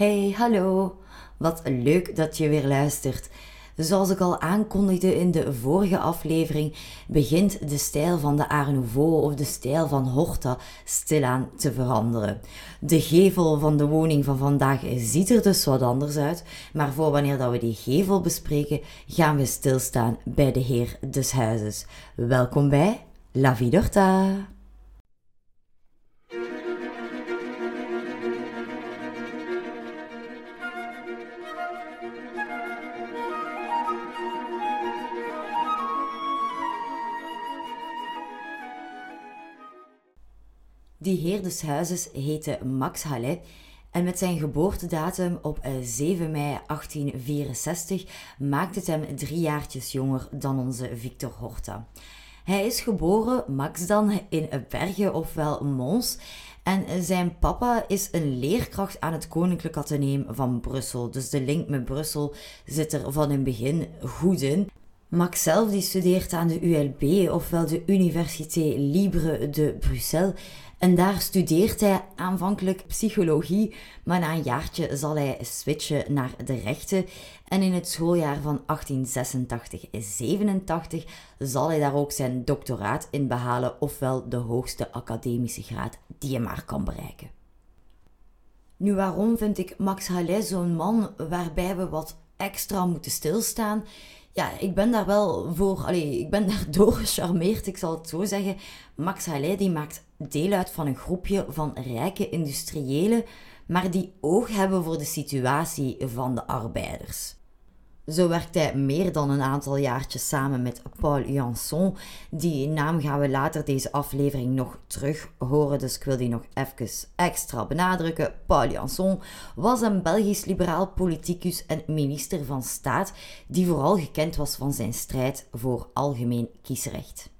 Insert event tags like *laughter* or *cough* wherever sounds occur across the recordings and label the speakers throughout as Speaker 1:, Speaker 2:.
Speaker 1: Hey, hallo. Wat leuk dat je weer luistert. Zoals ik al aankondigde in de vorige aflevering, begint de stijl van de Art Nouveau of de stijl van Horta stilaan te veranderen. De gevel van de woning van vandaag ziet er dus wat anders uit, maar voor wanneer dat we die gevel bespreken, gaan we stilstaan bij de heer des huizes. Welkom bij La Vie d'Horta. Die heer des huizes heette Max Hallet en met zijn geboortedatum op 7 eh, mei 1864 maakt het hem drie jaartjes jonger dan onze Victor Horta. Hij is geboren, Max dan, in Bergen ofwel Mons. En zijn papa is een leerkracht aan het Koninklijk Atheneum van Brussel. Dus de link met Brussel zit er van in het begin goed in. Max zelf die studeert aan de ULB, ofwel de Université Libre de Bruxelles. En daar studeert hij aanvankelijk psychologie, maar na een jaartje zal hij switchen naar de rechten. En in het schooljaar van 1886-87 zal hij daar ook zijn doctoraat in behalen, ofwel de hoogste academische graad die je maar kan bereiken. Nu, waarom vind ik Max Hallet zo'n man waarbij we wat extra moeten stilstaan? Ja, ik ben daar wel voor, allee, ik ben daardoor *laughs* gecharmeerd, ik zal het zo zeggen. Max Hallet die maakt deel uit van een groepje van rijke industriëlen, maar die oog hebben voor de situatie van de arbeiders. Zo werkt hij meer dan een aantal jaartjes samen met Paul Janson. Die naam gaan we later deze aflevering nog terug horen, dus ik wil die nog even extra benadrukken. Paul Janson was een Belgisch liberaal politicus en minister van Staat die vooral gekend was van zijn strijd voor algemeen kiesrecht.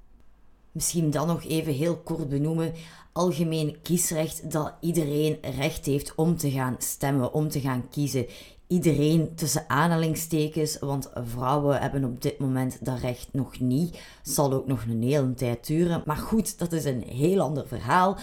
Speaker 1: Misschien dan nog even heel kort benoemen. Algemeen kiesrecht dat iedereen recht heeft om te gaan stemmen, om te gaan kiezen iedereen tussen aanhalingstekens, want vrouwen hebben op dit moment dat recht nog niet. Zal ook nog een hele tijd duren. Maar goed, dat is een heel ander verhaal.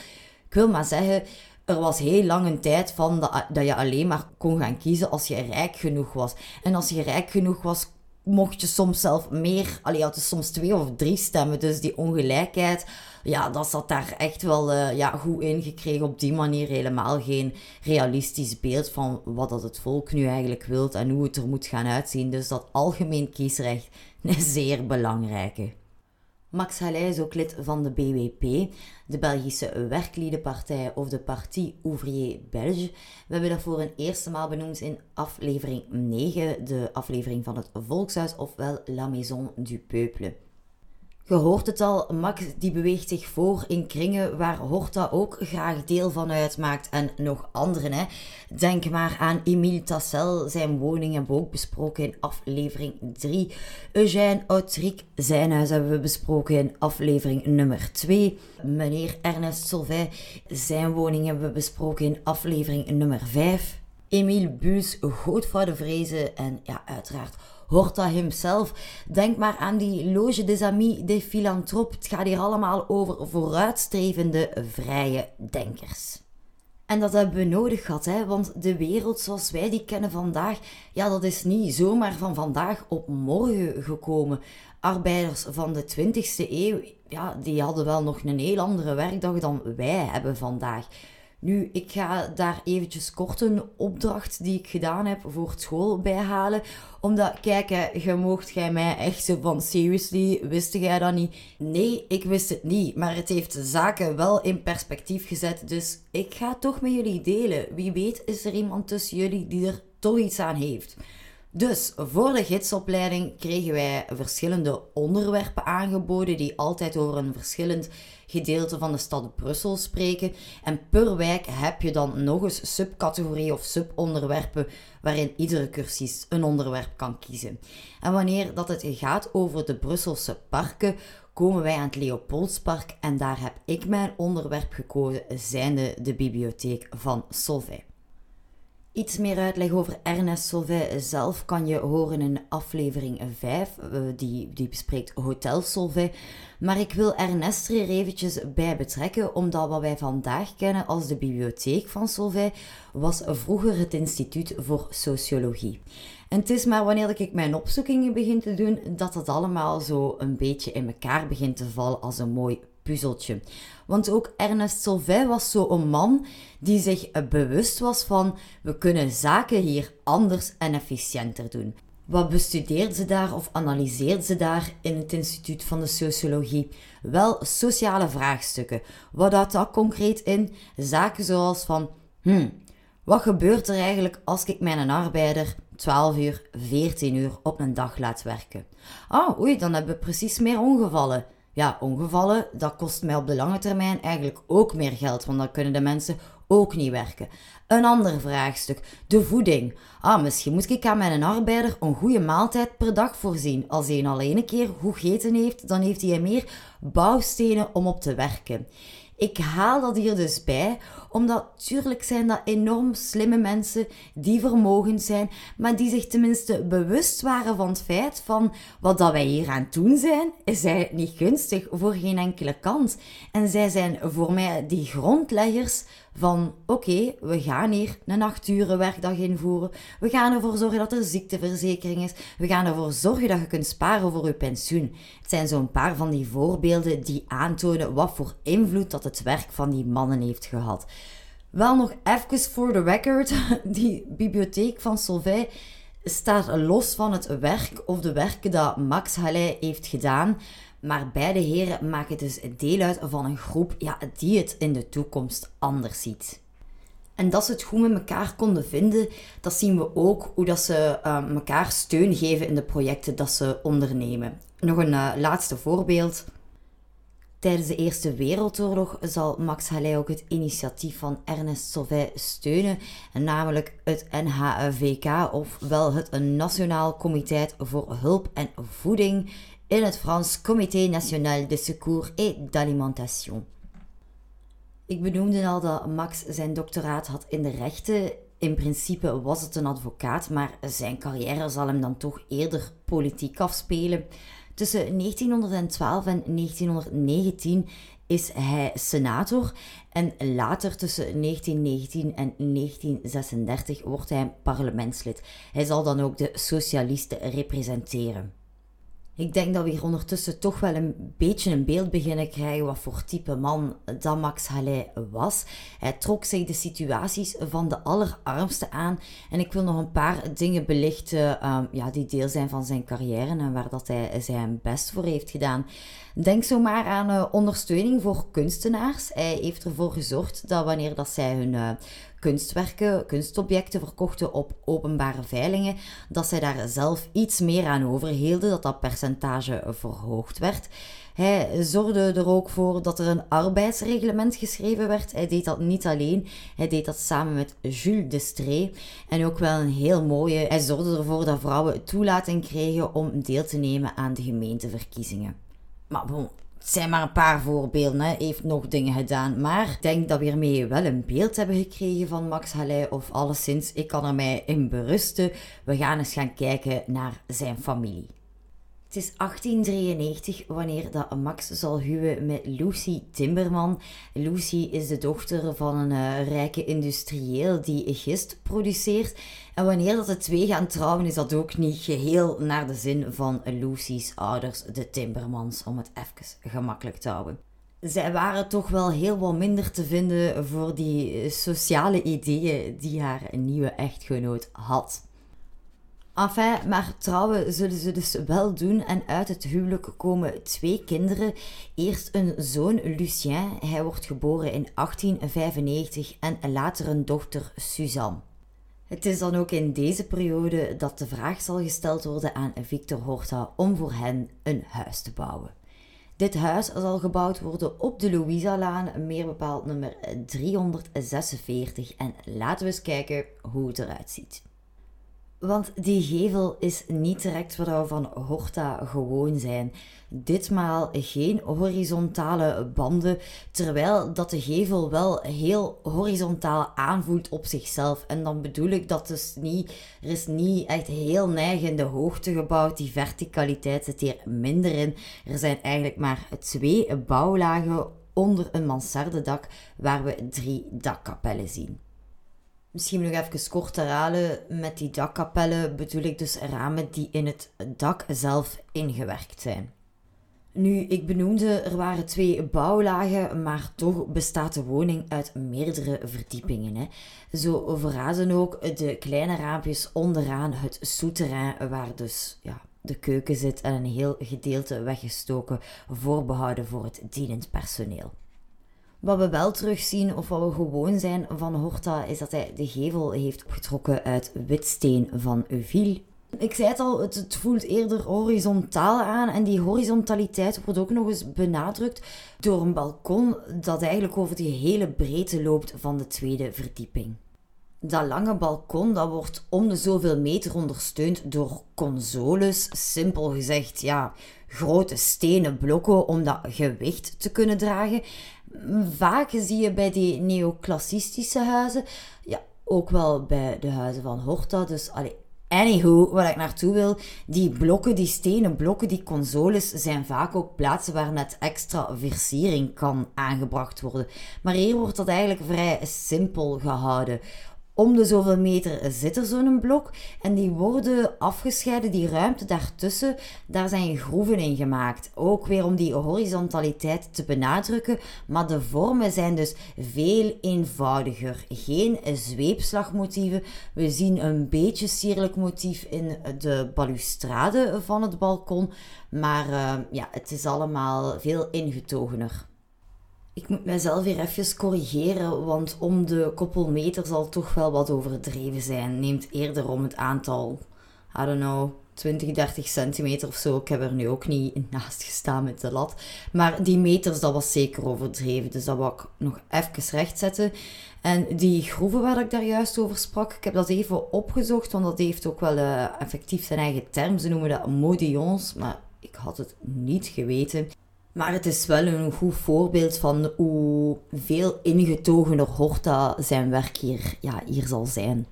Speaker 1: Ik wil maar zeggen, er was heel lang een tijd van dat je alleen maar kon gaan kiezen als je rijk genoeg was. En als je rijk genoeg was, mocht je soms zelf meer, allee, had je soms twee of drie stemmen. Dus die ongelijkheid, ja, dat zat daar echt wel uh, ja, goed ingekregen. Op die manier helemaal geen realistisch beeld van wat dat het volk nu eigenlijk wilt en hoe het er moet gaan uitzien. Dus dat algemeen kiesrecht is zeer belangrijke. Max Hallet is ook lid van de BWP, de Belgische Werkliedenpartij of de Parti Ouvrier Belge. We hebben dat voor een eerste maal benoemd in aflevering 9, de aflevering van het Volkshuis, ofwel La Maison du Peuple. Je hoort het al, Max die beweegt zich voor in kringen waar Horta ook graag deel van uitmaakt en nog anderen. Hè. Denk maar aan Emile Tassel, zijn woning hebben we ook besproken in aflevering 3. Eugène Autric, zijn huis hebben we besproken in aflevering nummer 2. Meneer Ernest Solvay, zijn woning hebben we besproken in aflevering nummer 5. Emile Buus, Godvader Vrezen en ja, uiteraard Horta himself. Denk maar aan die Loge des Amis des Philanthropes. Het gaat hier allemaal over vooruitstrevende vrije denkers. En dat hebben we nodig gehad, hè? want de wereld zoals wij die kennen vandaag, ja, dat is niet zomaar van vandaag op morgen gekomen. Arbeiders van de 20e eeuw, ja, die hadden wel nog een heel andere werkdag dan wij hebben vandaag. Nu, ik ga daar eventjes kort een opdracht die ik gedaan heb voor school bijhalen. Omdat, kijk, je mocht jij mij echt zo van, seriously, wist jij dat niet? Nee, ik wist het niet, maar het heeft zaken wel in perspectief gezet. Dus ik ga het toch met jullie delen. Wie weet is er iemand tussen jullie die er toch iets aan heeft. Dus voor de gidsopleiding kregen wij verschillende onderwerpen aangeboden die altijd over een verschillend gedeelte van de stad Brussel spreken. En per wijk heb je dan nog eens subcategorieën of subonderwerpen waarin iedere cursist een onderwerp kan kiezen. En wanneer dat het gaat over de Brusselse parken, komen wij aan het Leopoldspark en daar heb ik mijn onderwerp gekozen, zijnde de bibliotheek van Solvay. Iets meer uitleg over Ernest Solvay zelf kan je horen in aflevering 5, eh, die, die bespreekt Hotel Solvay. Maar ik wil Ernest er eventjes bij betrekken, omdat wat wij vandaag kennen als de bibliotheek van Solvay was vroeger het Instituut voor Sociologie. En het is maar wanneer ik mijn opzoekingen begin te doen, dat het allemaal zo een beetje in elkaar begint te vallen als een mooi Want ook Ernest Solvay was zo een man die zich bewust was van we kunnen zaken hier anders en efficiënter doen. Wat bestudeert ze daar of analyseert ze daar in het Instituut van de Sociologie? Wel sociale vraagstukken. Wat houdt dat concreet in? Zaken zoals van, hmm, wat gebeurt er eigenlijk als ik mijn arbeider 12 uur, 14 uur op een dag laat werken? Ah, oei, dan hebben we precies meer ongevallen ja, ongevallen, dat kost mij op de lange termijn eigenlijk ook meer geld, want dan kunnen de mensen ook niet werken. Een ander vraagstuk, de voeding. Ah, misschien moet ik aan mijn arbeider een goede maaltijd per dag voorzien. Als hij al een keer goed gegeten heeft, dan heeft hij meer bouwstenen om op te werken. Ik haal dat hier dus bij, omdat tuurlijk zijn dat enorm slimme mensen die vermogend zijn, maar die zich tenminste bewust waren van het feit van wat dat wij hier aan het doen zijn, is eigenlijk niet gunstig voor geen enkele kant. En zij zijn voor mij die grondleggers van oké, we gaan hier een acht uren werkdag invoeren. We gaan ervoor zorgen dat er ziekteverzekering is. We gaan ervoor zorgen dat je kunt sparen voor je pensioen. Het zijn zo'n paar van die voorbeelden die aantonen wat voor invloed dat het werk van die mannen heeft gehad. Wel nog even voor de record, *laughs* die bibliotheek van Solvay staat los van het werk of de werken dat Max Halley heeft gedaan. Maar beide heren maken dus deel uit van een groep ja, die het in de toekomst anders ziet. En dat ze het goed met elkaar konden vinden, dat zien we ook hoe dat ze uh, elkaar steun geven in de projecten dat ze ondernemen. Nog een uh, laatste voorbeeld. Tijdens de Eerste Wereldoorlog zal Max Halley ook het initiatief van Ernest Sauvay steunen, namelijk het NHVK, ofwel het Nationaal Comité voor Hulp en Voeding, in het Frans Comité National de Secours et d'Alimentation. Ik benoemde al dat Max zijn doctoraat had in de rechten. In principe was het een advocaat, maar zijn carrière zal hem dan toch eerder politiek afspelen. Tussen 1912 en 1919 is hij senator en later tussen 1919 en 1936 wordt hij parlementslid. Hij zal dan ook de socialisten representeren. Ik denk dat we hier ondertussen toch wel een beetje een beeld beginnen krijgen wat voor type man dat Max Halley was. Hij trok zich de situaties van de allerarmsten aan. En ik wil nog een paar dingen belichten ehm, ja, die deel zijn van zijn carrière en waar dat hij zijn best voor heeft gedaan. Denk zomaar aan uh, ondersteuning voor kunstenaars. Hij heeft ervoor gezorgd dat wanneer dat zij hun uh, kunstwerken, kunstobjecten verkochten op openbare veilingen, dat zij daar zelf iets meer aan overhielden, dat dat percentage verhoogd werd. Hij zorgde er ook voor dat er een arbeidsreglement geschreven werd. Hij deed dat niet alleen, hij deed dat samen met Jules Destree. En ook wel een heel mooie. Hij zorgde ervoor dat vrouwen toelating kregen om deel te nemen aan de gemeenteverkiezingen. Maar zijn maar een paar voorbeelden. Hij heeft nog dingen gedaan. Maar ik denk dat we hiermee wel een beeld hebben gekregen van Max Halley. Of alleszins, ik kan er mij in berusten. We gaan eens gaan kijken naar zijn familie. Is 1893 wanneer dat Max zal huwen met Lucy Timberman. Lucy is de dochter van een uh, rijke industrieel die gist produceert. En wanneer dat de twee gaan trouwen, is dat ook niet geheel naar de zin van Lucy's ouders, de Timbermans, om het even gemakkelijk te houden. Zij waren toch wel heel wat minder te vinden voor die sociale ideeën die haar nieuwe echtgenoot had. Enfin, maar trouwen zullen ze dus wel doen en uit het huwelijk komen twee kinderen. Eerst een zoon Lucien, hij wordt geboren in 1895 en later een dochter Suzanne. Het is dan ook in deze periode dat de vraag zal gesteld worden aan Victor Horta om voor hen een huis te bouwen. Dit huis zal gebouwd worden op de Louisa-laan, meer bepaald nummer 346. En laten we eens kijken hoe het eruit ziet. Want die gevel is niet direct wat we van Horta gewoon zijn. Ditmaal geen horizontale banden, terwijl dat de gevel wel heel horizontaal aanvoelt op zichzelf. En dan bedoel ik dat dus niet, er is niet echt heel neigende hoogte gebouwd. Die verticaliteit zit hier minder in. Er zijn eigenlijk maar twee bouwlagen onder een mansardedak waar we drie dakkapellen zien. Misschien nog even kort herhalen. Met die dakkapellen bedoel ik dus ramen die in het dak zelf ingewerkt zijn. Nu, ik benoemde er waren twee bouwlagen, maar toch bestaat de woning uit meerdere verdiepingen. Hè. Zo verrazen ook de kleine raampjes onderaan het souterrain, waar dus ja, de keuken zit en een heel gedeelte weggestoken, voorbehouden voor het dienend personeel. Wat we wel terugzien, of wat we gewoon zijn van Horta, is dat hij de gevel heeft opgetrokken uit witsteen van Euville. Ik zei het al, het, voelt eerder horizontaal aan. En die horizontaliteit wordt ook nog eens benadrukt door een balkon dat eigenlijk over die hele breedte loopt van de tweede verdieping. Dat lange balkon dat wordt om de zoveel meter ondersteund door consoles. Simpel gezegd, ja, grote stenen blokken om dat gewicht te kunnen dragen. Vaak zie je bij die neoclassistische huizen, ja, ook wel bij de huizen van Horta. Dus allee, Anywho, waar ik naartoe wil, die blokken, die stenen blokken, die consoles zijn vaak ook plaatsen waar net extra versiering kan aangebracht worden. Maar hier wordt dat eigenlijk vrij simpel gehouden om de zoveel meter zit er zo'n blok en die worden afgescheiden, die ruimte daartussen, daar zijn groeven in gemaakt. Ook weer om die horizontaliteit te benadrukken, maar de vormen zijn dus veel eenvoudiger. Geen zweepslagmotieven. We zien een beetje sierlijk motief in de balustrade van het balkon, maar uh, ja, het is allemaal veel ingetogener. Ik moet mezelf weer even corrigeren, want om de koppelmeter zal toch wel wat overdreven zijn. Neemt eerder om het aantal, I don't know, 20, 30 centimeter of zo. Ik heb er nu ook niet naast gestaan met de lat. Maar die meters, dat was zeker overdreven. Dus dat wil ik nog even rechtzetten. En die groeven waar ik daar juist over sprak, ik heb dat even opgezocht, want dat heeft ook wel uh, effectief zijn eigen term. Ze noemen dat modillons, maar ik had het niet geweten. Maar het is wel een goed voorbeeld van hoe veel ingetogener Horta zijn werk hier, ja, hier zal zijn.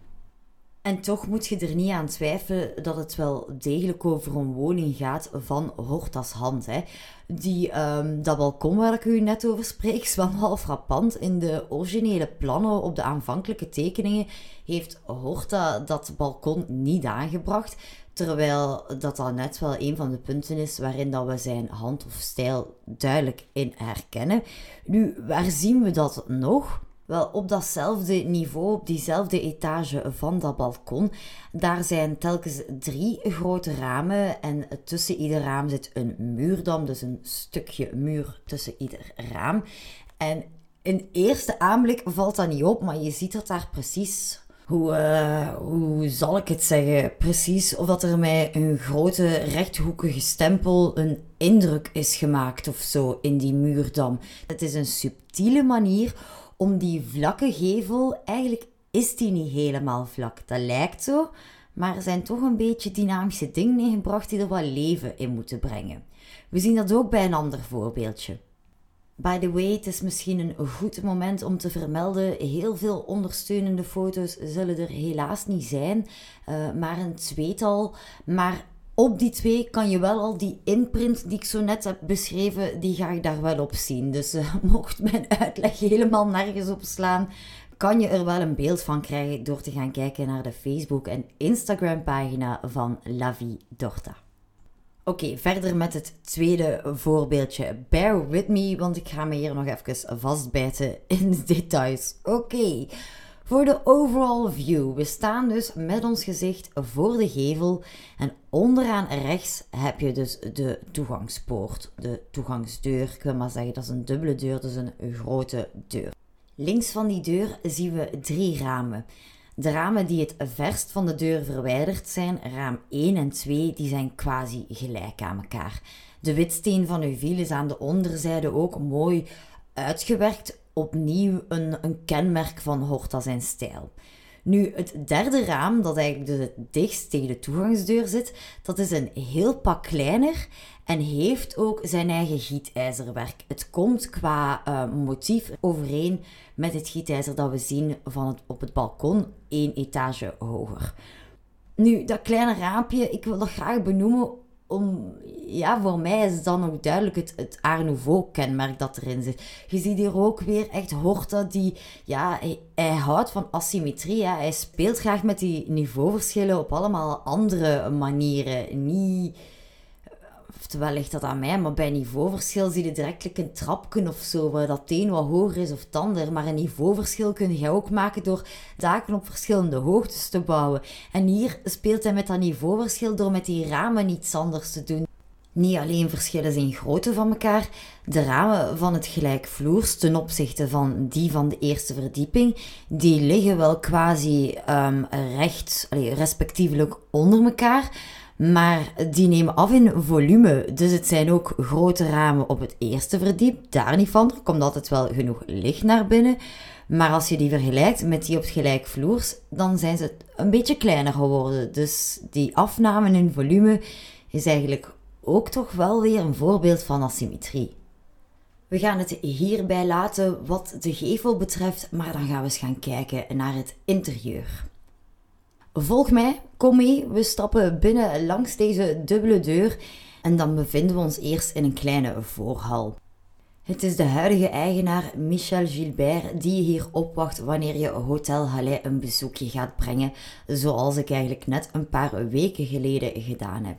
Speaker 1: En toch moet je er niet aan twijfelen dat het wel degelijk over een woning gaat van Horta's hand. Hè. Die, um, dat balkon waar ik u net over spreek is wel half frappant. In de originele plannen op de aanvankelijke tekeningen heeft Horta dat balkon niet aangebracht. Terwijl dat dan net wel een van de punten is waarin dat we zijn hand of stijl duidelijk in herkennen. Nu, waar zien we dat nog? Wel, op datzelfde niveau, op diezelfde etage van dat balkon, daar zijn telkens drie grote ramen en tussen ieder raam zit een muurdam, dus een stukje muur tussen ieder raam. En in eerste aanblik valt dat niet op, maar je ziet dat daar precies hoe, uh, hoe zal ik het zeggen, precies, of dat er mij een grote rechthoekige stempel een indruk is gemaakt of zo in die muurdam. Het is een subtiele manier om die vlakke gevel, eigenlijk is die niet helemaal vlak. Dat lijkt zo, maar er zijn toch een beetje dynamische dingen ingebracht die er wat leven in moeten brengen. We zien dat ook bij een ander voorbeeldje. By the way, het is misschien een goed moment om te vermelden. Heel veel ondersteunende foto's zullen er helaas niet zijn, uh, maar een tweetal. Maar op die twee kan je wel al die imprint die ik zo net heb beschreven, die ga ik daar wel op zien. Dus uh, *laughs* mocht mijn uitleg helemaal nergens op slaan, kan je er wel een beeld van krijgen door te gaan kijken naar de Facebook en Instagram pagina van La Vie Dorta. Oké, verder met het tweede voorbeeldje. Bear with me, want ik ga me hier nog even vastbijten in de *laughs* details. Oké, voor de overall view. We staan dus met ons gezicht voor de gevel. En onderaan rechts heb je dus de toegangspoort, de toegangsdeur. Ik wil maar zeggen, dat is een dubbele deur, dus een grote deur. Links van die deur zien we drie ramen. De ramen die het verst van de deur verwijderd zijn, raam 1 en 2, die zijn quasi gelijk aan elkaar. De witsteen van uw wiel is aan de onderzijde ook mooi uitgewerkt. Opnieuw een, een kenmerk van Horta zijn stijl. Nu, het derde raam, dat eigenlijk dus het dichtst tegen de toegangsdeur zit, dat is een heel pak kleiner en heeft ook zijn eigen gietijzerwerk. Het komt qua uh, motief overeen met het gietijzer dat we zien van het, op het balkon, één etage hoger. Nu, dat kleine raampje, ik wil dat graag benoemen om, ja, voor mij is dan ook duidelijk het, het Art Nouveau-kenmerk dat erin zit. Je ziet hier ook weer echt Horta die, ja, hij, hij houdt van asymmetrie. Hè. Hij speelt graag met die niveauverschillen op allemaal andere manieren. Niet Oftewel ligt dat aan mij, maar bij niveauverschil zie je direct een trapje of zo, waar dat een wat hoger is of het ander. Maar een niveauverschil kun je ook maken door daken op verschillende hoogtes te bouwen. En hier speelt hij met dat niveauverschil door met die ramen iets anders te doen. Niet alleen verschillen ze in grootte van elkaar, de ramen van het gelijkvloers ten opzichte van die van de eerste verdieping, die liggen wel quasi um, recht, allee, respectievelijk onder elkaar. Maar die nemen af in volume. Dus het zijn ook grote ramen op het eerste verdiep. Daar niet van. Komt altijd wel genoeg licht naar binnen. Maar als je die vergelijkt met die op het gelijkvloers, dan zijn ze een beetje kleiner geworden. Dus die afname in volume is eigenlijk ook toch wel weer een voorbeeld van asymmetrie. We gaan het hierbij laten wat de gevel betreft, maar dan gaan we eens gaan kijken naar het interieur. Volg mij, kom mee, we stappen binnen langs deze dubbele deur en dan bevinden we ons eerst in een kleine voorhal. Het is de huidige eigenaar Michel Gilbert die hier opwacht wanneer je Hotel Halais een bezoekje gaat brengen, zoals ik eigenlijk net een paar weken geleden gedaan heb.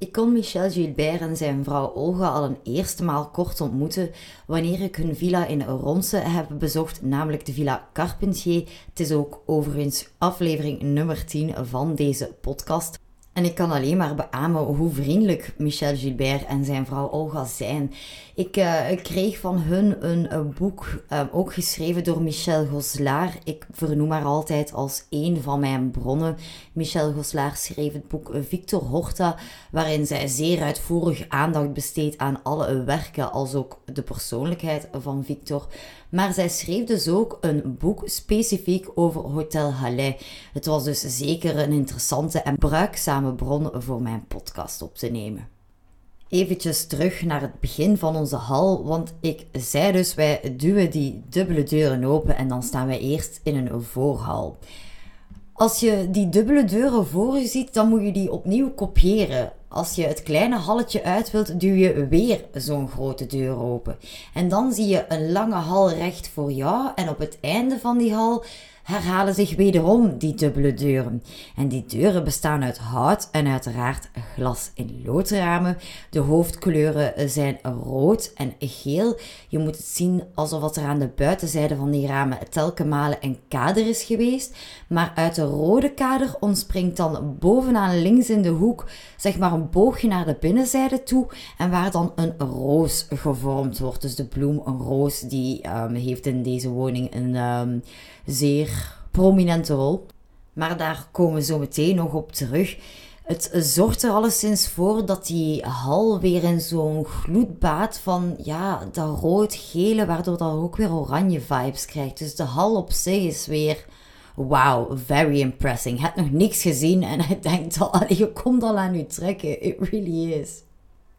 Speaker 1: Ik kon Michel Gilbert en zijn vrouw Olga al een eerste maal kort ontmoeten wanneer ik hun villa in Ronse heb bezocht, namelijk de villa Carpentier. Het is ook overigens aflevering nummer 10 van deze podcast. En ik kan alleen maar beamen hoe vriendelijk Michel Gilbert en zijn vrouw Olga zijn. Ik uh, kreeg van hun een, een boek, uh, ook geschreven door Michel Goslaar. Ik vernoem haar altijd als een van mijn bronnen. Michel Goslaar schreef het boek Victor Horta, waarin zij zeer uitvoerig aandacht besteedt aan alle werken, als ook de persoonlijkheid van Victor. Maar zij schreef dus ook een boek specifiek over Hotel Halais. Het was dus zeker een interessante en bruikzame bron voor mijn podcast op te nemen. Eventjes terug naar het begin van onze hal, want ik zei dus wij duwen die dubbele deuren open en dan staan wij eerst in een voorhal. Als je die dubbele deuren voor je ziet, dan moet je die opnieuw kopiëren. Als je het kleine halletje uit wilt, duw je weer zo'n grote deur open. En dan zie je een lange hal recht voor jou. En op het einde van die hal herhalen zich wederom die dubbele deuren. En die deuren bestaan uit hout en uiteraard glas in loodramen. De hoofdkleuren zijn rood en geel. Je moet het zien alsof er aan de buitenzijde van die ramen telkens malen een kader is geweest. Maar uit de rode kader ontspringt dan bovenaan links in de hoek zeg maar een boogje naar de binnenzijde toe en waar dan een roos gevormd wordt. Dus de bloem, een roos, die um, heeft in deze woning een um, zeer prominente rol. Maar daar komen we zo meteen nog op terug. Het zorgt er alleszins voor dat die hal weer in zo'n gloedbaat van ja, dat rood-gele, waardoor dat ook weer oranje vibes krijgt. Dus de hal op zich is weer wow, very impressing. Je hebt nog niks gezien en *laughs* hij denkt al, je komt al aan je trekken. It really is.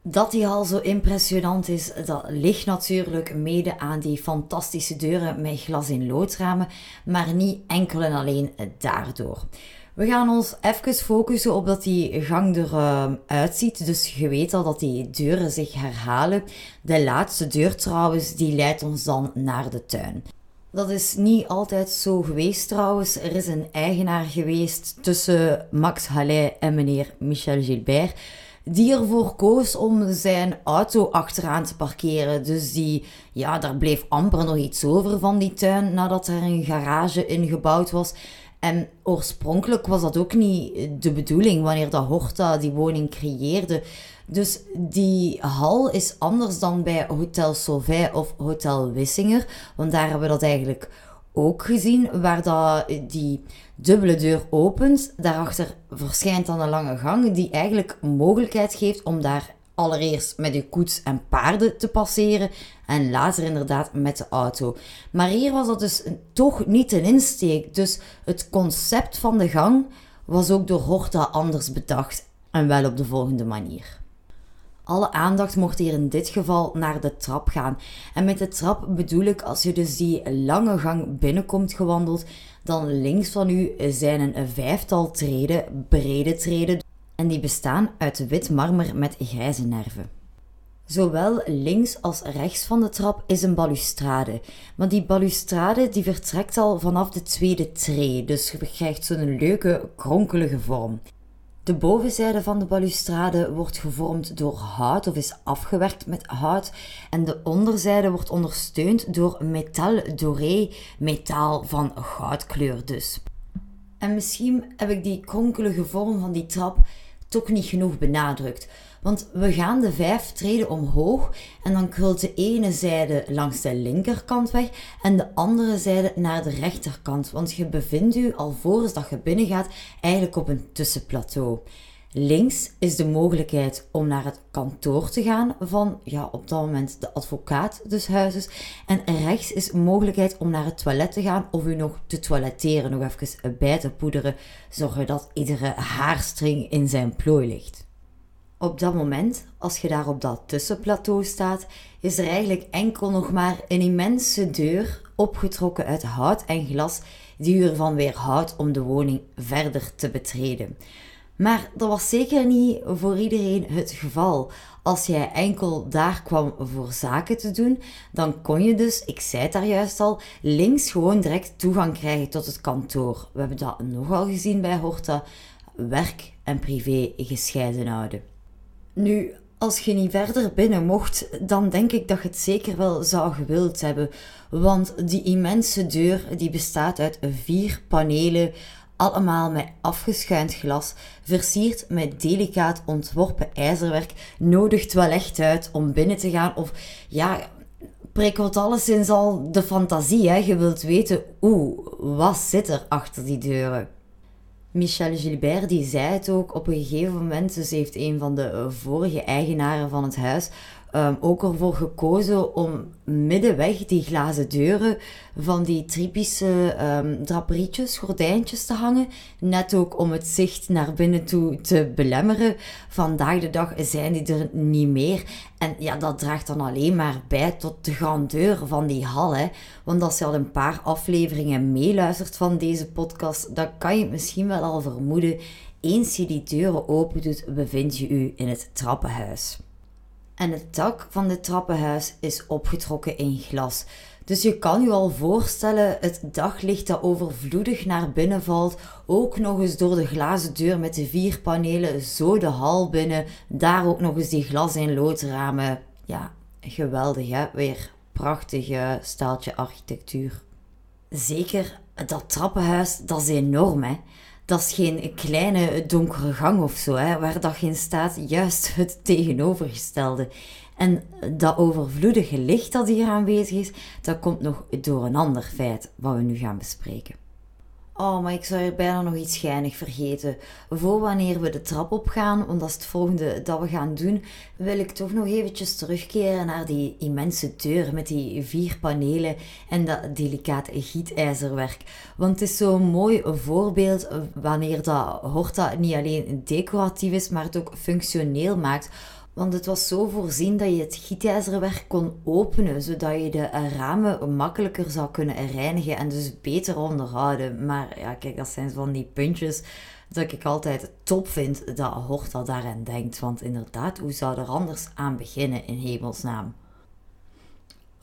Speaker 1: Dat die hal zo impressionant is, dat ligt natuurlijk mede aan die fantastische deuren met glas in loodramen, maar niet enkel en alleen daardoor. We gaan ons even focussen op dat die gang eruit ziet. Dus je weet al dat die deuren zich herhalen. De laatste deur trouwens, die leidt ons dan naar de tuin. Dat is niet altijd zo geweest trouwens. Er is een eigenaar geweest tussen Max Hallet en meneer Michel Gilbert die ervoor koos om zijn auto achteraan te parkeren. Dus die, ja, daar bleef amper nog iets over van die tuin nadat er een garage ingebouwd was. En oorspronkelijk was dat ook niet de bedoeling wanneer dat Horta die woning creëerde. Dus die hal is anders dan bij Hotel Sauvet of Hotel Wissinger. Want daar hebben we dat eigenlijk ook gezien, waar dat die dubbele deur opent. Daarachter verschijnt dan een lange gang die eigenlijk mogelijkheid geeft om daar allereerst met uw koets en paarden te passeren en later inderdaad met de auto. Maar hier was dat dus toch niet een insteek. Dus het concept van de gang was ook door Horta anders bedacht en wel op de volgende manier. Alle aandacht mocht hier in dit geval naar de trap gaan. En met de trap bedoel ik als je dus die lange gang binnenkomt gewandeld, dan links van u zijn een vijftal treden, brede treden, en die bestaan uit wit marmer met grijze nerven. Zowel links als rechts van de trap is een balustrade. Maar die balustrade die vertrekt al vanaf de tweede tree, dus je krijgt zo'n leuke kronkelige vorm. De bovenzijde van de balustrade wordt gevormd door hout of is afgewerkt met hout en de onderzijde wordt ondersteund door metal doré, metaal van goudkleur dus. En misschien heb ik die kronkelige vorm van die trap toch niet genoeg benadrukt. Want we gaan de vijf treden omhoog en dan krult de ene zijde langs de linkerkant weg en de andere zijde naar de rechterkant. Want je bevindt u alvorens dat je binnengaat eigenlijk op een tussenplateau. Links is de mogelijkheid om naar het kantoor te gaan van, ja, op dat moment de advocaat des huizes. En rechts is de mogelijkheid om naar het toilet te gaan of u nog te toiletteren, nog even bij te poederen, zorgen dat iedere haarstring in zijn plooi ligt. Op dat moment, als je daar op dat tussenplateau staat, is er eigenlijk enkel nog maar een immense deur opgetrokken uit hout en glas die u ervan weerhoudt om de woning verder te betreden. Maar dat was zeker niet voor iedereen het geval. Als jij enkel daar kwam voor zaken te doen, dan kon je dus, ik zei het daar juist al, links gewoon direct toegang krijgen tot het kantoor. We hebben dat nogal gezien bij Horta, werk en privé gescheiden houden. Nu, als je niet verder binnen mocht, dan denk ik dat je het zeker wel zou gewild hebben. Want die immense deur die bestaat uit vier panelen allemaal met afgeschuind glas, versierd met delicaat ontworpen ijzerwerk, nodigt wel echt uit om binnen te gaan. Of ja, prikkelt alleszins al de fantasie. Hè? Je wilt weten, oeh, wat zit er achter die deuren? Michel Gilbert die zei het ook op een gegeven moment. Dus heeft een van de vorige eigenaren van het huis um, ook ervoor gekozen om middenweg die glazen deuren van die typische um, draperietjes, gordijntjes te hangen. Net ook om het zicht naar binnen toe te belemmeren. Vandaag de dag zijn die er niet meer. En ja, dat draagt dan alleen maar bij tot de grandeur van die hal. Hè. Want als je al een paar afleveringen meeluistert van deze podcast, dan kan je het misschien wel al vermoeden. Eens je die deuren open doet, bevind je u in het trappenhuis en het dak van dit trappenhuis is opgetrokken in glas. Dus je kan je al voorstellen het daglicht dat overvloedig naar binnen valt, ook nog eens door de glazen deur met de vier panelen, zo de hal binnen, daar ook nog eens die glas- en loodramen. Ja, geweldig hè, weer prachtige staaltje architectuur. Zeker, dat trappenhuis, dat is enorm hè. Dat is geen kleine donkere gang of zo, hè, waar dat geen staat, juist het tegenovergestelde. En dat overvloedige licht dat hier aanwezig is, dat komt nog door een ander feit wat we nu gaan bespreken. Oh, maar ik zou er bijna nog iets schijnig vergeten. Voor wanneer we de trap opgaan, want dat is het volgende dat we gaan doen, wil ik toch nog eventjes terugkeren naar die immense deur met die vier panelen en dat delicate gietijzerwerk. Want het is zo'n mooi voorbeeld wanneer dat Horta niet alleen decoratief is, maar het ook functioneel maakt want het was zo voorzien dat je het gietijzerwerk kon openen, zodat je de ramen makkelijker zou kunnen reinigen en dus beter onderhouden. Maar ja, kijk, dat zijn van die puntjes dat ik altijd top vind dat Horta daaraan denkt. Want inderdaad, hoe zou er anders aan beginnen in hemelsnaam?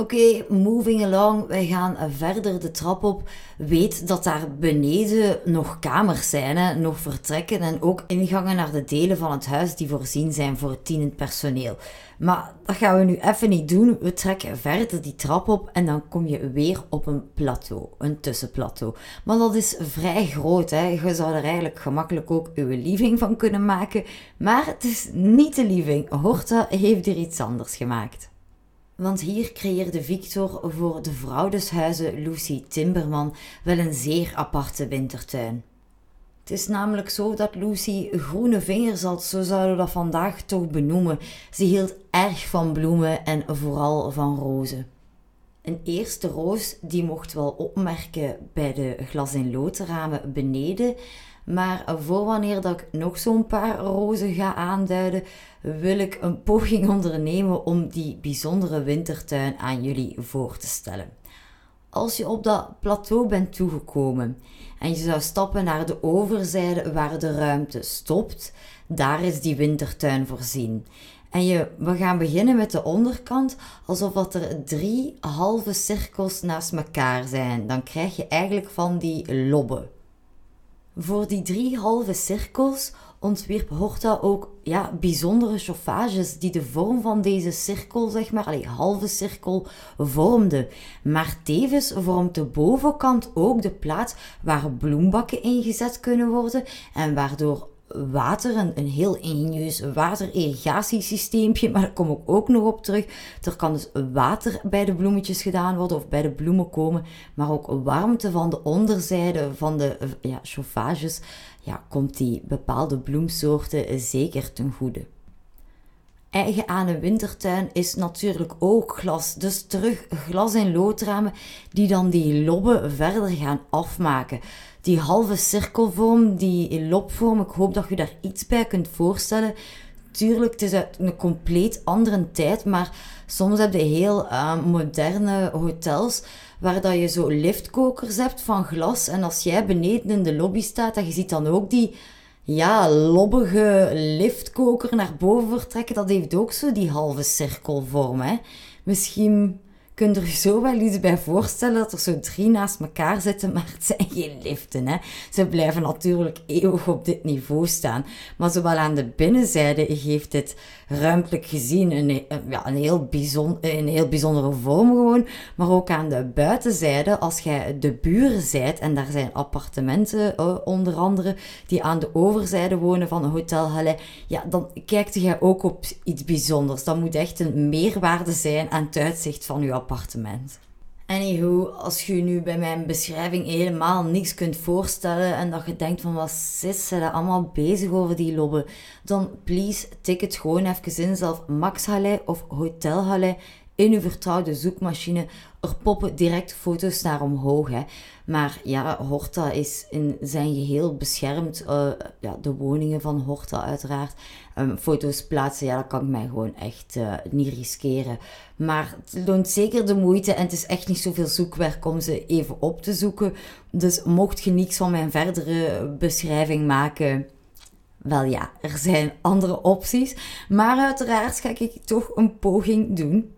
Speaker 1: Oké, moving along. Wij gaan verder de trap op. Weet dat daar beneden nog kamers zijn, hè? nog vertrekken en ook ingangen naar de delen van het huis die voorzien zijn voor het dienend personeel. Maar dat gaan we nu even niet doen. We trekken verder die trap op en dan kom je weer op een plateau, een tussenplateau. Maar dat is vrij groot. Hè? Je zou er eigenlijk gemakkelijk ook uw living van kunnen maken. Maar het is niet de living. Horta heeft er iets anders gemaakt. Want hier creëerde Victor voor de vrouw des huizen, Lucy Timberman, wel een zeer aparte wintertuin. Het is namelijk zo dat Lucy groene vingers had, zo zouden we dat vandaag toch benoemen. Ze hield erg van bloemen en vooral van rozen. Een eerste roos die mocht wel opmerken bij de glas- en loodramen beneden. Maar voor wanneer dat ik nog zo'n paar rozen ga aanduiden, wil ik een poging *laughs* ondernemen om die bijzondere wintertuin aan jullie voor te stellen. Als je op dat plateau bent toegekomen en je zou stappen naar de overzijde waar de ruimte stopt, daar is die wintertuin voorzien. En je, we gaan beginnen met de onderkant, alsof dat er drie halve cirkels naast elkaar zijn. Dan krijg je eigenlijk van die lobben. Voor die drie halve cirkels ontwierp Horta ook ja, bijzondere chauffages die de vorm van deze cirkel, zeg maar, allee, halve cirkel, vormden. Maar tevens vormt de bovenkant ook de plaats waar bloembakken ingezet kunnen worden en waardoor water, een, een heel ingenieus waterirrigatiesysteempje, maar daar kom ik ook nog op terug. Er kan dus water bij de bloemetjes gedaan worden of bij de bloemen komen, maar ook warmte van de onderzijde van de ja, chauffages, ja, komt die bepaalde bloemsoorten zeker ten goede. Eigen aan een wintertuin is natuurlijk ook glas. Dus terug glas- en loodramen die dan die lobben verder gaan afmaken die halve cirkelvorm, die lobvorm, ik hoop dat je daar iets bij kunt voorstellen. Tuurlijk, het is uit een compleet andere tijd, maar soms heb je heel uh, moderne hotels waar dat je zo liftkokers hebt van glas. En als jij beneden in de lobby staat, en je ziet dan ook die ja, lobbige liftkoker naar boven vertrekken, dat heeft ook zo die halve cirkelvorm. Hè? Misschien kunt er zo wel iets bij voorstellen dat er zo drie naast elkaar zitten, maar het zijn geen liften. Hè. Ze blijven natuurlijk eeuwig op dit niveau staan. Maar zowel aan de binnenzijde geeft dit ruimtelijk gezien een, ja, een, heel, bijzonder, een heel bijzondere vorm gewoon. Maar ook aan de buitenzijde, als jij de buren zijt, en daar zijn appartementen uh, onder andere, die aan de overzijde wonen van een Hotel Halle, ja, dan kijkt jij ook op iets bijzonders. Dat moet echt een meerwaarde zijn aan het uitzicht van je appartement. Anywho, als je nu bij mijn beschrijving helemaal niks kunt voorstellen en dat je denkt van wat zit ze daar allemaal bezig over die lobben, dan please tik het gewoon even in zelf Max of Hotel in uw vertrouwde zoekmachine. Er poppen direct foto's naar omhoog. Hè. Maar ja, Horta is in zijn geheel beschermd. Uh, ja, de woningen van Horta uiteraard. Um, foto's plaatsen, ja, dat kan ik mij gewoon echt uh, niet riskeren. Maar het loont zeker de moeite en het is echt niet zoveel zoekwerk om ze even op te zoeken. Dus mocht je niets van mijn verdere beschrijving maken... Wel ja, er zijn andere opties. Maar uiteraard ga ik toch een poging doen.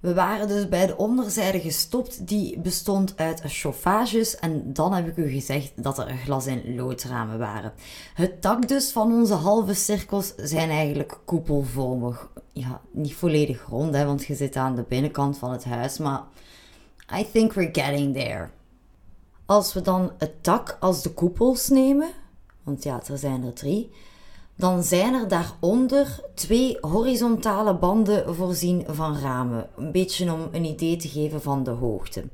Speaker 1: We waren dus bij de onderzijde gestopt, die bestond uit chauffages en dan heb ik u gezegd dat er glas- en loodramen waren. Het dak dus van onze halve cirkels zijn eigenlijk koepelvormig. Ja, niet volledig rond, hè, want je zit aan de binnenkant van het huis, maar I think we're getting there. Als we dan het dak als de koepels nemen, want ja, er zijn er drie, dan zijn er daaronder twee horizontale banden voorzien van ramen. Een beetje om een idee te geven van de hoogte.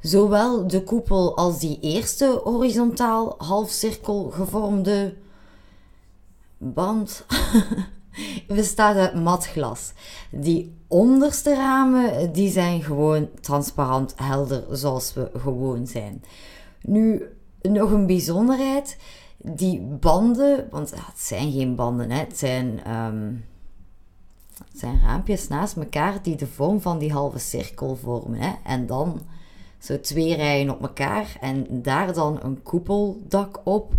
Speaker 1: Zowel de koepel als die eerste horizontaal halfcirkel gevormde band *laughs* bestaat uit matglas. Die onderste ramen die zijn gewoon transparant helder zoals we gewoon zijn. Nu nog een bijzonderheid die banden, want het zijn geen banden, hè, het, zijn, het zijn raampjes naast elkaar die de vorm van die halve cirkel vormen. Hè, en dan zo twee rijen op elkaar en daar dan een koepeldak op.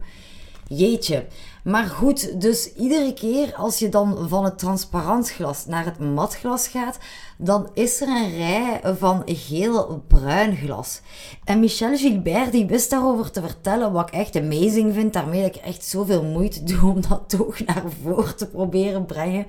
Speaker 1: Jeetje. Maar goed, dus iedere keer als je dan van het transparant glas naar het matglas gaat, dan is er een rij van geel-bruin glas. En Michel Gilbert die wist daarover te vertellen, wat ik echt amazing vind, daarmee dat ik echt zoveel moeite doe om dat toch naar voren te proberen brengen,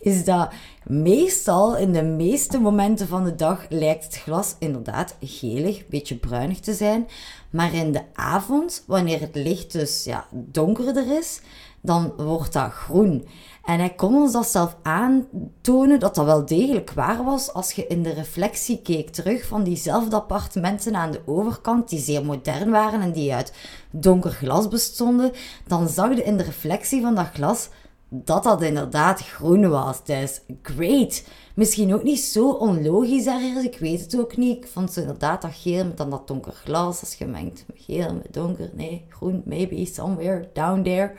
Speaker 1: is dat meestal in de meeste momenten van de dag lijkt het glas inderdaad gelig, een beetje bruinig te zijn. Maar in de avond, wanneer het licht dus ja, donkerder is, dan wordt dat groen. En hij kon ons dat zelf aantonen dat dat wel degelijk waar was als je in de reflectie keek terug van diezelfde appartementen aan de overkant, die zeer modern waren en die uit donker glas bestonden. Dan zag je in de reflectie van dat glas dat dat inderdaad groen was. Dus great. Misschien ook niet zo onlogisch ergens, ik weet het ook niet. Ik vond ze inderdaad dat geel met dan dat donker glas, als gemengd met geel met donker. Nee, groen, maybe somewhere down there.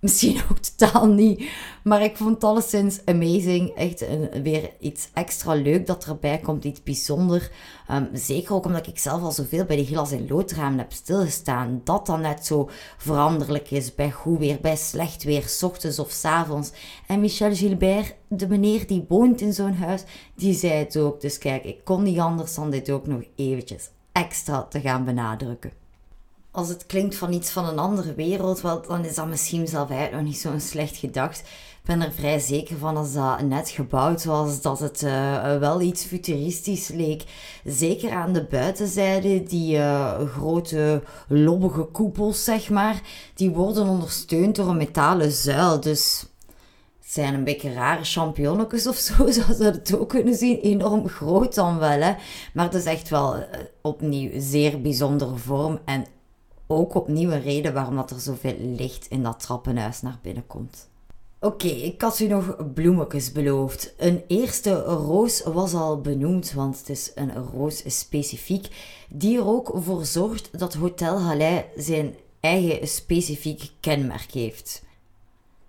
Speaker 1: Misschien ook totaal niet. Maar ik vond het alleszins amazing. Echt een, weer iets extra leuk dat erbij komt. Iets bijzonder. Um, zeker ook omdat ik zelf al zoveel bij die glas- en loodramen heb stilgestaan. Dat dan net zo veranderlijk is. Bij goed weer, bij slecht weer. S ochtends of s avonds. En Michel Gilbert, de meneer die woont in zo'n huis, die zei het ook. Dus kijk, ik kon niet anders dan dit ook nog eventjes extra te gaan benadrukken als het klinkt van iets van een andere wereld, dan is dat misschien zelf eigenlijk nog niet zo'n slecht gedacht. Ik ben er vrij zeker van als dat net gebouwd was, dat het uh, wel iets futuristisch leek. Zeker aan de buitenzijde, die uh, grote lobbige koepels, zeg maar, die worden ondersteund door een metalen zuil. Dus het zijn een beetje rare champignonnetjes of zo, *laughs* zoals we het ook kunnen zien. Enorm groot dan wel, hè. Maar het is echt wel uh, opnieuw zeer bijzondere vorm en ook opnieuw een reden waarom dat er zoveel licht in dat trappenhuis naar binnen komt. Oké, ik had u nog bloemetjes beloofd. Een eerste roos was al benoemd, want het is een roos specifiek, die er ook voor zorgt dat Hotel Halais zijn eigen specifiek kenmerk heeft.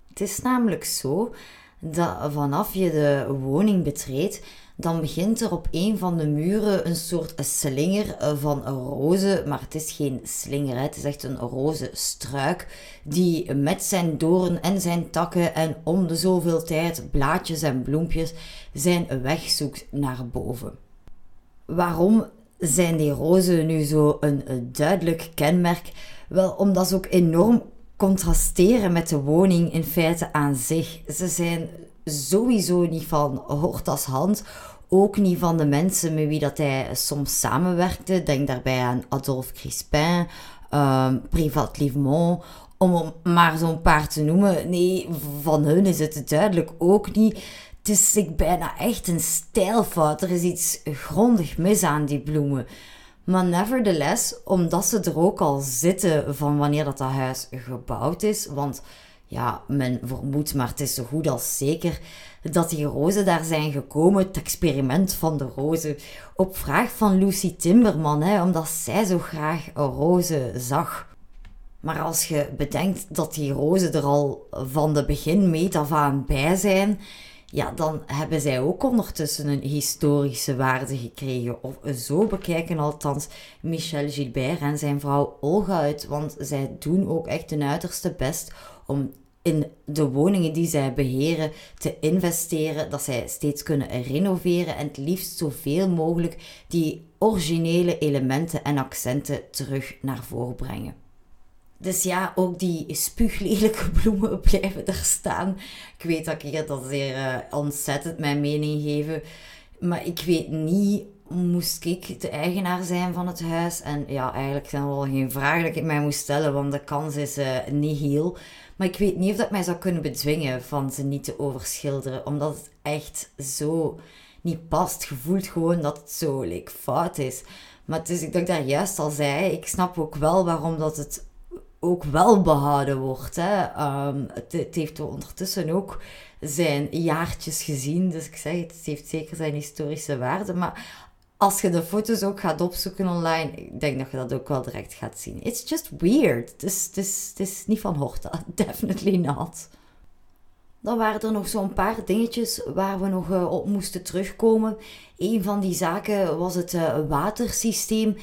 Speaker 1: Het is namelijk zo dat vanaf je de woning betreedt, dan begint er op een van de muren een soort slinger eh, van rozen. Maar het is geen slinger, het is echt een rozenstruik. Die met zijn doorn en zijn takken en om de zoveel tijd blaadjes en bloempjes zijn weg zoekt naar boven. Waarom zijn die rozen nu zo een duidelijk kenmerk? Wel, omdat ze ook enorm contrasteren met de woning in feite aan zich. Ze zijn sowieso niet van Hortas hand. Ook niet van de mensen met wie dat hij soms samenwerkte. Denk daarbij aan Adolphe Crispin, um, Privat Livemont, om maar zo'n paar te noemen. Nee, van hun is het duidelijk ook niet. Het is ik bijna echt een stijlfout. Er is iets grondig mis aan die bloemen. Maar nevertheless, omdat ze er ook al zitten van wanneer dat, dat huis gebouwd is, want ja, men vermoedt, maar het is zo goed als zeker dat die rozen daar zijn gekomen, het experiment van de rozen, op vraag van Lucy Timberman, hè, omdat zij zo graag rozen zag. Maar als je bedenkt dat die rozen er al van de begin meet af aan bij zijn, ja, dan hebben zij ook ondertussen een historische waarde gekregen. Of zo bekijken althans Michel Gilbert en zijn vrouw Olga uit, want zij doen ook echt hun uiterste best om in de woningen die zij beheren te investeren, dat zij steeds kunnen renoveren en het liefst zoveel mogelijk die originele elementen en accenten terug naar voren brengen. Dus ja, ook die spuuglelijke *laughs* bloemen blijven er staan. Ik weet dat ik hier dat zeer uh, ontzettend mijn mening geven. Maar ik weet niet, moest ik de eigenaar zijn van het huis? En ja, eigenlijk zijn er wel geen vragen dat ik mij moest stellen, want de kans is uh, niet heel. Maar ik weet niet of dat mij zou kunnen bedwingen van ze niet te overschilderen. Omdat het echt zo niet past. Je gewoon dat het zo like, fout is. Maar is, ik ik daar juist al zei, ik snap ook wel waarom dat het ook wel behouden wordt. Hè. Um, het, het, heeft ondertussen ook zijn jaartjes gezien. Dus ik zeg het heeft zeker zijn historische waarde. Maar als je de foto's ook gaat opzoeken online, ik denk dat je dat ook wel direct gaat zien. It's just weird. Het is, is, het is niet van Horta. *laughs* Definitely not. Dan waren er nog zo'n paar dingetjes waar we nog uh, op moesten terugkomen. Een van die zaken was het uh, watersysteem.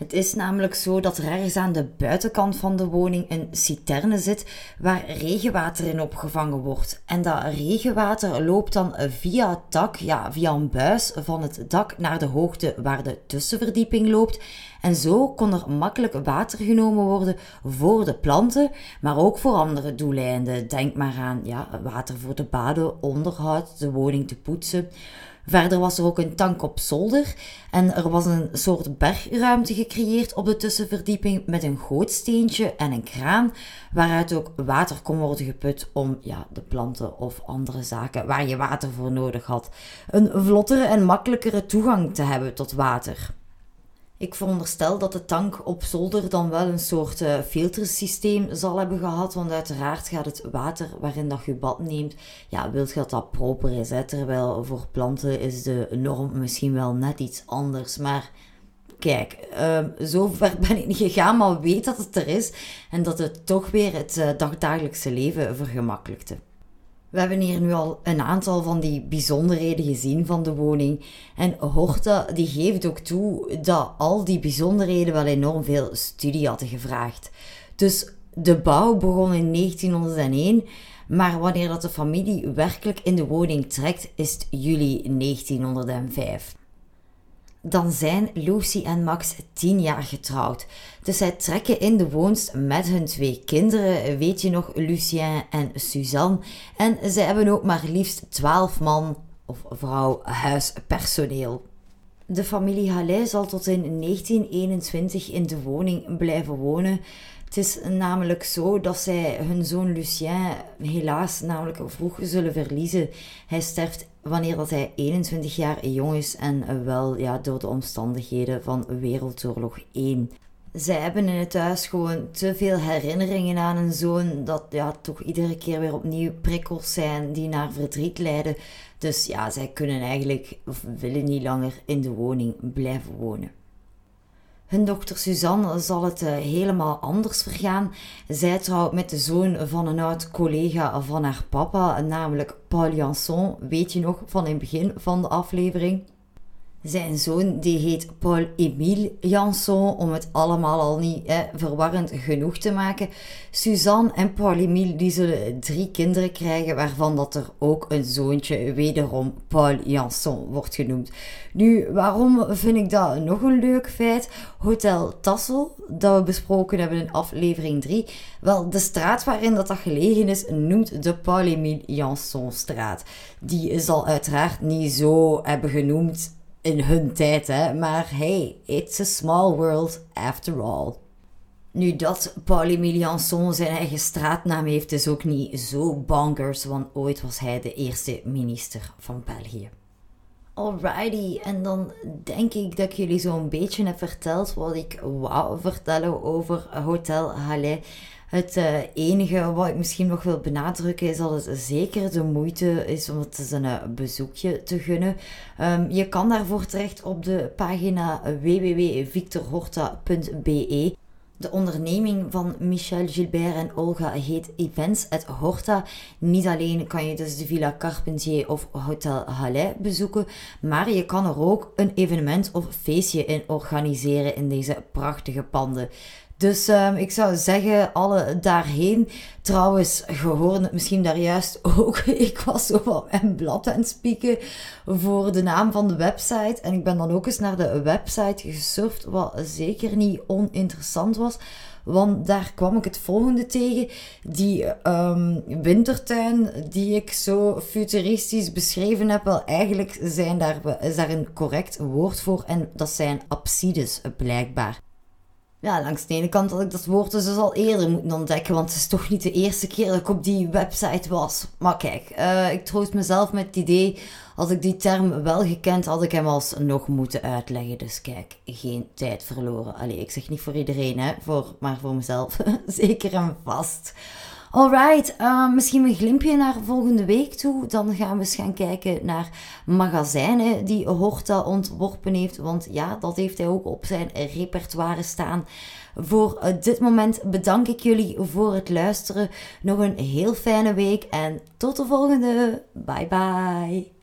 Speaker 1: Het is namelijk zo dat er ergens aan de buitenkant van de woning een citerne zit waar regenwater in opgevangen wordt. En dat regenwater loopt dan via het dak, ja, via een buis van het dak naar de hoogte waar de tussenverdieping loopt. En zo kon er makkelijk water genomen worden voor de planten, maar ook voor andere doeleinden. Denk maar aan ja, water voor de baden, onderhoud, de woning te poetsen. Verder was er ook een tank op zolder en er was een soort bergruimte gecreëerd op de tussenverdieping met een gootsteentje en een kraan waaruit ook water kon worden geput om ja, de planten of andere zaken waar je water voor nodig had een vlottere en makkelijkere toegang te hebben tot water. Ik veronderstel dat de tank op zolder dan wel een soort uh, filtersysteem zal hebben gehad. Want uiteraard gaat het water waarin dat je bad neemt, ja, wilt je dat dat proper is. Hè? Terwijl voor planten is de norm misschien wel net iets anders. Maar kijk, uh, zo ver ben ik niet gegaan, maar weet dat het er is. En dat het toch weer het uh, dagdagelijkse leven vergemakkelijkte. We hebben hier nu al een aantal van die bijzonderheden gezien van de woning. En Horta die geeft ook toe dat al die bijzonderheden wel enorm veel studie hadden gevraagd. Dus de bouw begon in 1901, maar wanneer dat de familie werkelijk in de woning trekt, is het juli 1905 dan zijn Lucy en Max tien jaar getrouwd. Dus zij trekken in de woonst met hun twee kinderen, weet je nog, Lucien en Suzanne. En zij hebben ook maar liefst twaalf man of vrouw huispersoneel. De familie Hallet zal tot in 1921 in de woning blijven wonen. Het is namelijk zo dat zij hun zoon Lucien helaas namelijk vroeg zullen verliezen. Hij sterft wanneer dat hij 21 jaar jong is en wel ja, door de omstandigheden van Wereldoorlog 1. Zij hebben in het huis gewoon te veel herinneringen aan een zoon dat ja, toch iedere keer weer opnieuw prikkels zijn die naar verdriet leiden. Dus ja, zij kunnen eigenlijk of willen niet langer in de woning blijven wonen. Hun dochter Suzanne zal het eh, helemaal anders vergaan. Zij trouwt met de zoon van een oud collega van haar papa, namelijk Paul Janson. Weet je nog van in het begin van de aflevering? Zijn zoon die heet Paul-Émile Janson, om het allemaal al niet hè, verwarrend genoeg te maken. Suzanne en Paul-Émile die zullen drie kinderen krijgen, waarvan dat er ook een zoontje wederom Paul Janson wordt genoemd. Nu, waarom vind ik dat nog een leuk feit? Hotel Tassel, dat we besproken hebben in aflevering 3. Wel, de straat waarin dat, dat gelegen is, noemt de Paul-Émile Janson straat. Die zal uiteraard niet zo hebben genoemd in hun tijd, hè. Maar hey, it's a small world after all. Nu dat Paul-Émile Janson zijn eigen straatnaam heeft, is ook niet zo bonkers, want ooit was hij de eerste minister van België. Alrighty, en dan denk ik dat ik jullie zo'n beetje heb verteld wat ik wou vertellen over Hotel Halle. Het uh, enige wat ik misschien nog wil benadrukken is dat het zeker de moeite is om het een uh, bezoekje te gunnen. Um, je kan daarvoor terecht op de pagina www.victorhorta.be. De onderneming van Michel Gilbert en Olga heet Events at Horta. Niet alleen kan je dus de Villa Carpentier of Hotel Halle bezoeken, maar je kan er ook een evenement of feestje in organiseren in deze prachtige panden. Dus um, ik zou zeggen, alle daarheen. Trouwens, gehoord misschien daar juist ook. *laughs* Ik was zo van mijn blad aan het spieken voor de naam van de website. En ik ben dan ook eens naar de website gesurfd, wat zeker niet oninteressant was. Want daar kwam ik het volgende tegen. Die um, wintertuin die ik zo futuristisch beschreven heb, wel eigenlijk zijn daar, is daar een correct woord voor. En dat zijn absides blijkbaar. Ja, langs de ene kant had ik dat woord dus al eerder moeten ontdekken, want het is toch niet de eerste keer dat ik op die website was. Maar kijk, uh, ik troost mezelf met het idee, als ik die term wel gekend had, ik hem alsnog moeten uitleggen. Dus kijk, geen tijd verloren. Allee, ik zeg niet voor iedereen, hè, voor, maar voor mezelf *laughs* zeker en vast. Alright, uh, misschien een glimpje naar volgende week toe. Dan gaan we eens gaan kijken naar magazijnen die Horta ontworpen heeft. Want ja, dat heeft hij ook op zijn repertoire staan. Voor uh, dit moment bedank ik jullie voor het luisteren. Nog een heel fijne week en tot de volgende. Bye bye.